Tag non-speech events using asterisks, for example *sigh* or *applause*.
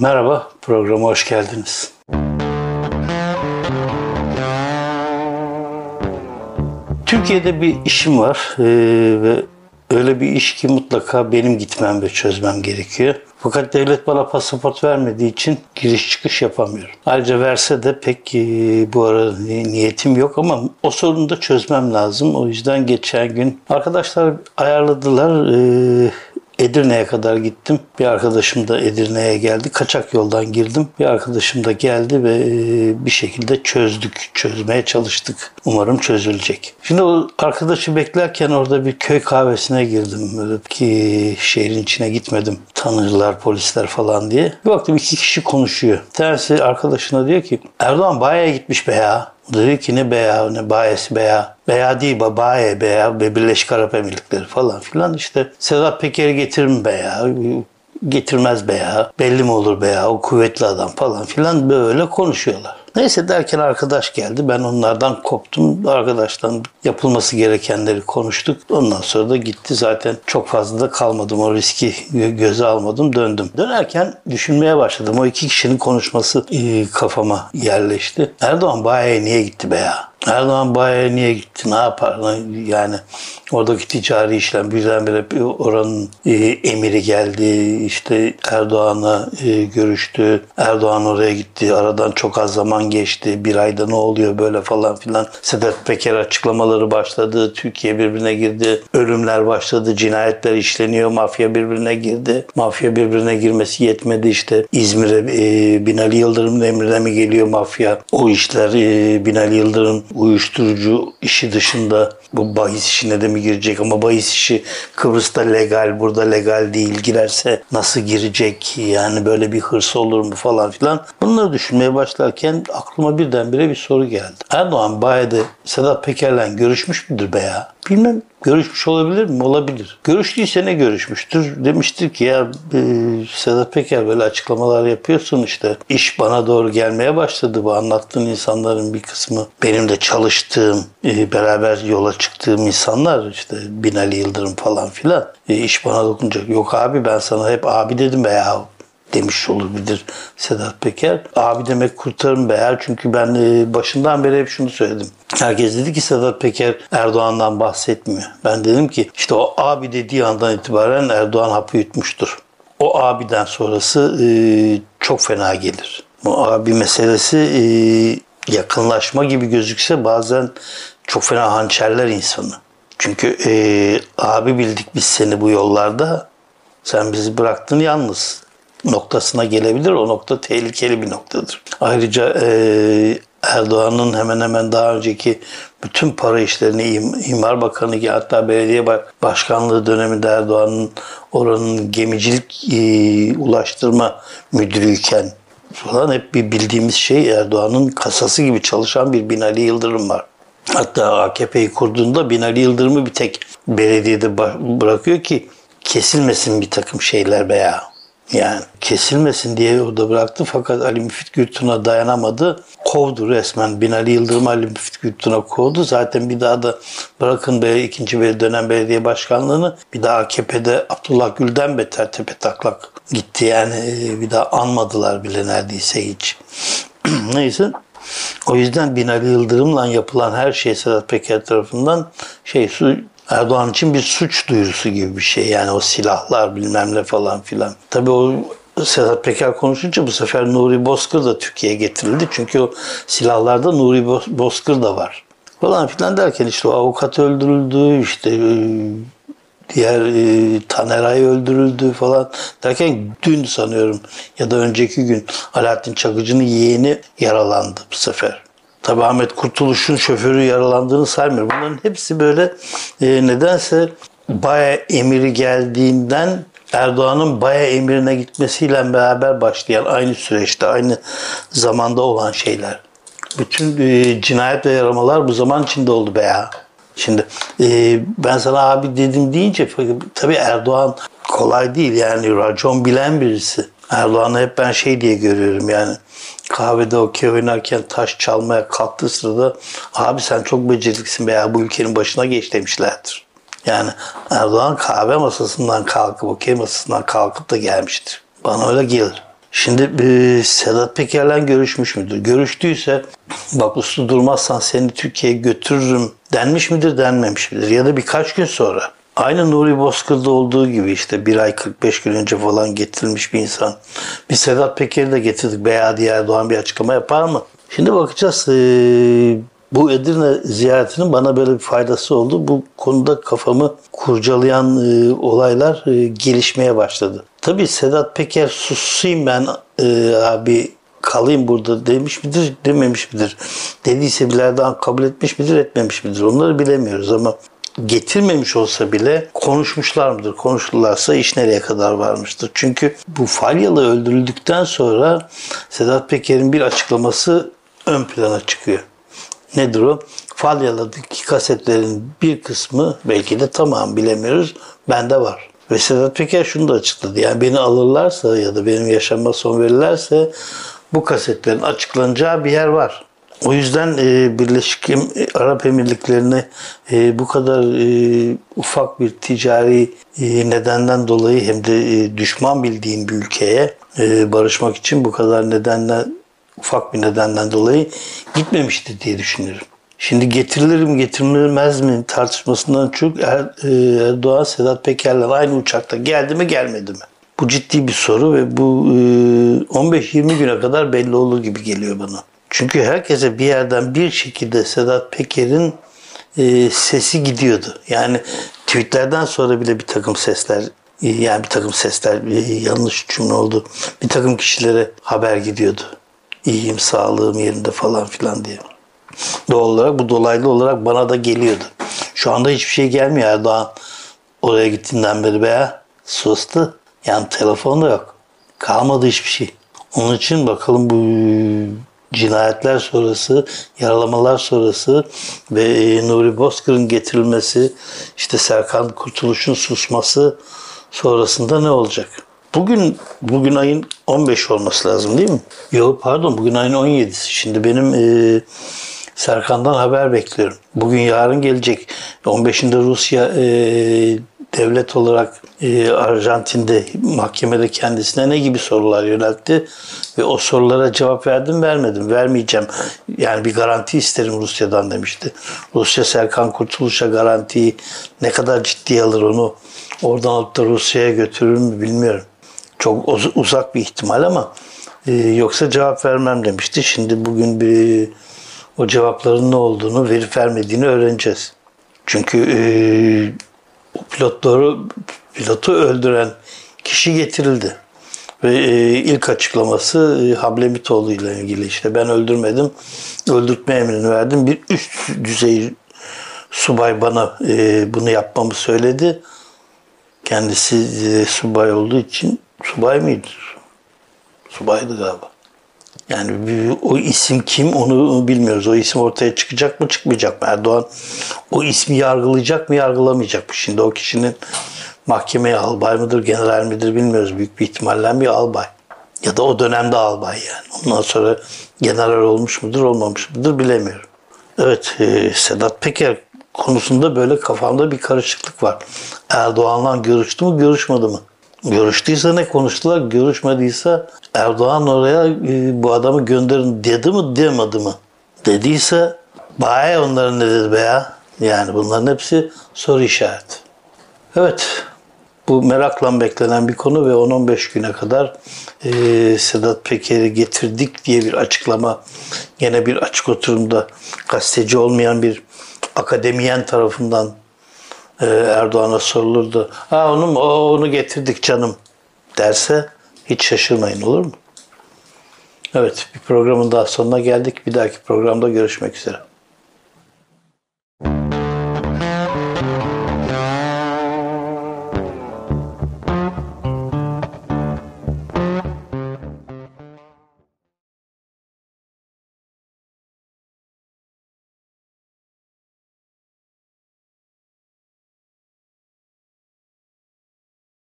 Merhaba, programa hoş geldiniz. Türkiye'de bir işim var ee, ve öyle bir iş ki mutlaka benim gitmem ve çözmem gerekiyor. Fakat devlet bana pasaport vermediği için giriş çıkış yapamıyorum. Ayrıca verse de pek e, bu ara niyetim yok ama o sorunu da çözmem lazım. O yüzden geçen gün arkadaşlar ayarladılar. E, Edirne'ye kadar gittim. Bir arkadaşım da Edirne'ye geldi. Kaçak yoldan girdim. Bir arkadaşım da geldi ve e, bir şekilde çözdük. Çözmeye çalıştık. Umarım çözülecek. Şimdi o arkadaşı beklerken orada bir köy kahvesine girdim. Ki şehrin içine gitmedim. Tanırlar, polisler falan diye. Bir baktım iki kişi konuşuyor. Bir tanesi arkadaşına diyor ki Erdoğan bayağı gitmiş be ya. Dedi ki ne beya ne bayesi beya. Beya değil babaye beya ve Birleşik Arap Emirlikleri falan filan işte Sedat Peker'i getirir mi beya getirmez beya belli mi olur beya o kuvvetli adam falan filan böyle konuşuyorlar. Neyse derken arkadaş geldi. Ben onlardan koptum. Arkadaştan yapılması gerekenleri konuştuk. Ondan sonra da gitti. Zaten çok fazla da kalmadım. O riski göze almadım. Döndüm. Dönerken düşünmeye başladım. O iki kişinin konuşması e, kafama yerleşti. Erdoğan bayağı niye gitti be ya? Erdoğan bayağı niye gitti? Ne yapar? Yani oradaki ticari işlem birdenbire oranın e, emiri geldi. İşte Erdoğan'la e, görüştü. Erdoğan oraya gitti. Aradan çok az zaman geçti. Bir ayda ne oluyor böyle falan filan. Sedat Peker açıklamaları başladı. Türkiye birbirine girdi. Ölümler başladı. Cinayetler işleniyor. Mafya birbirine girdi. Mafya birbirine girmesi yetmedi. İşte İzmir'e e, Binali Yıldırım'ın emrine mi geliyor mafya? O işler e, Binali Yıldırım uyuşturucu işi dışında bu bahis işine de mi girecek ama bahis işi Kıbrıs'ta legal burada legal değil girerse nasıl girecek yani böyle bir hırs olur mu falan filan bunları düşünmeye başlarken aklıma birdenbire bir soru geldi. Erdoğan Baye'de Sedat Peker'le görüşmüş müdür be ya? Bilmem görüşmüş olabilir mi? Olabilir. Görüştüyse ne görüşmüştür? Demiştir ki ya e, Sedat Peker böyle açıklamalar yapıyorsun işte. iş bana doğru gelmeye başladı. Bu anlattığın insanların bir kısmı benim de çalıştığım, e, beraber yola çıktığım insanlar işte Binali Yıldırım falan filan. E, iş bana dokunacak. Yok abi ben sana hep abi dedim be ya demiş olabilir Sedat Peker. Abi demek kurtarım be eğer çünkü ben e, başından beri hep şunu söyledim. Herkes dedi ki Sedat Peker Erdoğan'dan bahsetmiyor. Ben dedim ki işte o abi dediği andan itibaren Erdoğan hapı yutmuştur. O abiden sonrası e, çok fena gelir. O abi meselesi e, yakınlaşma gibi gözükse bazen çok fena hançerler insanı. Çünkü e, abi bildik biz seni bu yollarda. Sen bizi bıraktın yalnız noktasına gelebilir. O nokta tehlikeli bir noktadır. Ayrıca e, Erdoğan'ın hemen hemen daha önceki bütün para işlerini İmar Bakanı ki hatta belediye başkanlığı döneminde Erdoğan'ın oranın gemicilik e, ulaştırma müdürüyken falan hep bir bildiğimiz şey Erdoğan'ın kasası gibi çalışan bir Binali Yıldırım var. Hatta AKP'yi kurduğunda Binali Yıldırım'ı bir tek belediyede bırakıyor ki kesilmesin bir takım şeyler veya yani kesilmesin diye orada bıraktı fakat Ali Müfit Gültun'a dayanamadı. Kovdu resmen. Binali Yıldırım Ali Müfit Gültun'a kovdu. Zaten bir daha da bırakın be ikinci bir dönem belediye başkanlığını bir daha AKP'de Abdullah Gül'den beter tepe taklak gitti. Yani e, bir daha anmadılar bile neredeyse hiç. *clears throat* Neyse o yüzden Binali Yıldırım'la yapılan her şey Sedat Peker tarafından şey su Erdoğan için bir suç duyurusu gibi bir şey. Yani o silahlar bilmem ne falan filan. Tabii o Sedat Peker konuşunca bu sefer Nuri Bozkır da Türkiye'ye getirildi. Çünkü o silahlarda Nuri Bozkır da var. Falan filan derken işte o avukat öldürüldü, işte e, diğer e, Taneray öldürüldü falan derken dün sanıyorum ya da önceki gün Alaaddin Çakıcı'nın yeğeni yaralandı bu sefer. Tabi Ahmet Kurtuluş'un şoförü yaralandığını saymıyorum. Bunların hepsi böyle e, nedense Baya emiri geldiğinden Erdoğan'ın Baya emirine gitmesiyle beraber başlayan aynı süreçte, aynı zamanda olan şeyler. Bütün e, cinayet ve yaramalar bu zaman içinde oldu be ya. Şimdi e, ben sana abi dedim deyince tabii Erdoğan kolay değil yani racon bilen birisi. Erdoğan'ı hep ben şey diye görüyorum yani kahvede okey oynarken taş çalmaya kalktığı sırada abi sen çok beceriklisin veya bu ülkenin başına geç demişlerdir. Yani Erdoğan kahve masasından kalkıp okey masasından kalkıp da gelmiştir. Bana öyle gelir. Şimdi e, Sedat Peker'le görüşmüş müdür? Görüştüyse bak uslu durmazsan seni Türkiye'ye götürürüm denmiş midir denmemiş midir? Ya da birkaç gün sonra. Aynı Nuri Bozkır'da olduğu gibi işte bir ay 45 gün önce falan getirilmiş bir insan. Bir Sedat Peker'i de getirdik. Beyadi Erdoğan bir açıklama yapar mı? Şimdi bakacağız. Ee, bu Edirne ziyaretinin bana böyle bir faydası oldu. Bu konuda kafamı kurcalayan e, olaylar e, gelişmeye başladı. Tabii Sedat Peker susayım ben e, abi kalayım burada demiş midir dememiş midir? Dediyse bile Erdoğan kabul etmiş midir etmemiş midir? Onları bilemiyoruz ama getirmemiş olsa bile konuşmuşlar mıdır? Konuştularsa iş nereye kadar varmıştır? Çünkü bu Falyalı öldürüldükten sonra Sedat Peker'in bir açıklaması ön plana çıkıyor. Nedir o? Falyalı'daki kasetlerin bir kısmı belki de tamam bilemiyoruz. Bende var. Ve Sedat Peker şunu da açıkladı. Yani beni alırlarsa ya da benim yaşama son verirlerse bu kasetlerin açıklanacağı bir yer var. O yüzden e, Birleşik Arap Emirlikleri'ne e, bu kadar e, ufak bir ticari e, nedenden dolayı hem de e, düşman bildiğim bir ülkeye e, barışmak için bu kadar nedenle ufak bir nedenden dolayı gitmemişti diye düşünüyorum. Şimdi getirilir mi getirilmez mi tartışmasından çok er, e, Erdoğan Sedat Peker'le aynı uçakta geldi mi gelmedi mi? Bu ciddi bir soru ve bu 15-20 e, güne kadar belli olur gibi geliyor bana. Çünkü herkese bir yerden bir şekilde Sedat Peker'in e, sesi gidiyordu. Yani tweetlerden sonra bile bir takım sesler yani bir takım sesler yanlış cümle oldu. Bir takım kişilere haber gidiyordu. İyiyim, sağlığım yerinde falan filan diye. Doğal olarak bu dolaylı olarak bana da geliyordu. Şu anda hiçbir şey gelmiyor Erdoğan. Oraya gittiğinden beri be sustu. Yani telefon da yok. Kalmadı hiçbir şey. Onun için bakalım bu cinayetler sonrası, yaralamalar sonrası ve e, Nuri Bozkır'ın getirilmesi, işte Serkan Kurtuluş'un susması sonrasında ne olacak? Bugün bugün ayın 15 olması lazım değil mi? Yok pardon bugün ayın 17'si. Şimdi benim e, Serkan'dan haber bekliyorum. Bugün yarın gelecek. 15'inde Rusya e, devlet olarak e, Arjantin'de mahkemede kendisine ne gibi sorular yöneltti ve o sorulara cevap verdim vermedim vermeyeceğim yani bir garanti isterim Rusya'dan demişti. Rusya Serkan Kurtuluş'a garantiyi ne kadar ciddiye alır onu oradan alıp da Rusya'ya götürür mü bilmiyorum. Çok uzak bir ihtimal ama e, yoksa cevap vermem demişti. Şimdi bugün bir o cevapların ne olduğunu verip vermediğini öğreneceğiz. Çünkü e, o pilotları pilotu öldüren kişi getirildi. Ve e, ilk açıklaması e, Hablemitoğlu ile ilgili işte ben öldürmedim, öldürtme emrini verdim. Bir üst düzey subay bana e, bunu yapmamı söyledi. Kendisi e, subay olduğu için subay mıydı? Subaydı galiba. Yani o isim kim onu bilmiyoruz. O isim ortaya çıkacak mı çıkmayacak mı? Erdoğan o ismi yargılayacak mı yargılamayacak mı? Şimdi o kişinin mahkemeye albay mıdır, general midir bilmiyoruz. Büyük bir ihtimalle bir albay. Ya da o dönemde albay yani. Ondan sonra general olmuş mudur, olmamış mıdır bilemiyorum. Evet, e, Sedat Peker konusunda böyle kafamda bir karışıklık var. Erdoğan'la görüştü mü, görüşmedi mi? Görüştüyse ne konuştular, görüşmediyse Erdoğan oraya e, bu adamı gönderin dedi mi demedi mi? Dediyse bayağı onların ne dedi be ya? Yani bunların hepsi soru işareti. Evet, bu merakla beklenen bir konu ve 10-15 güne kadar e, Sedat Peker'i getirdik diye bir açıklama yine bir açık oturumda gazeteci olmayan bir akademiyen tarafından e, Erdoğan'a sorulurdu. Ha onu onu getirdik canım derse hiç şaşırmayın olur mu? Evet bir programın daha sonuna geldik. Bir dahaki programda görüşmek üzere.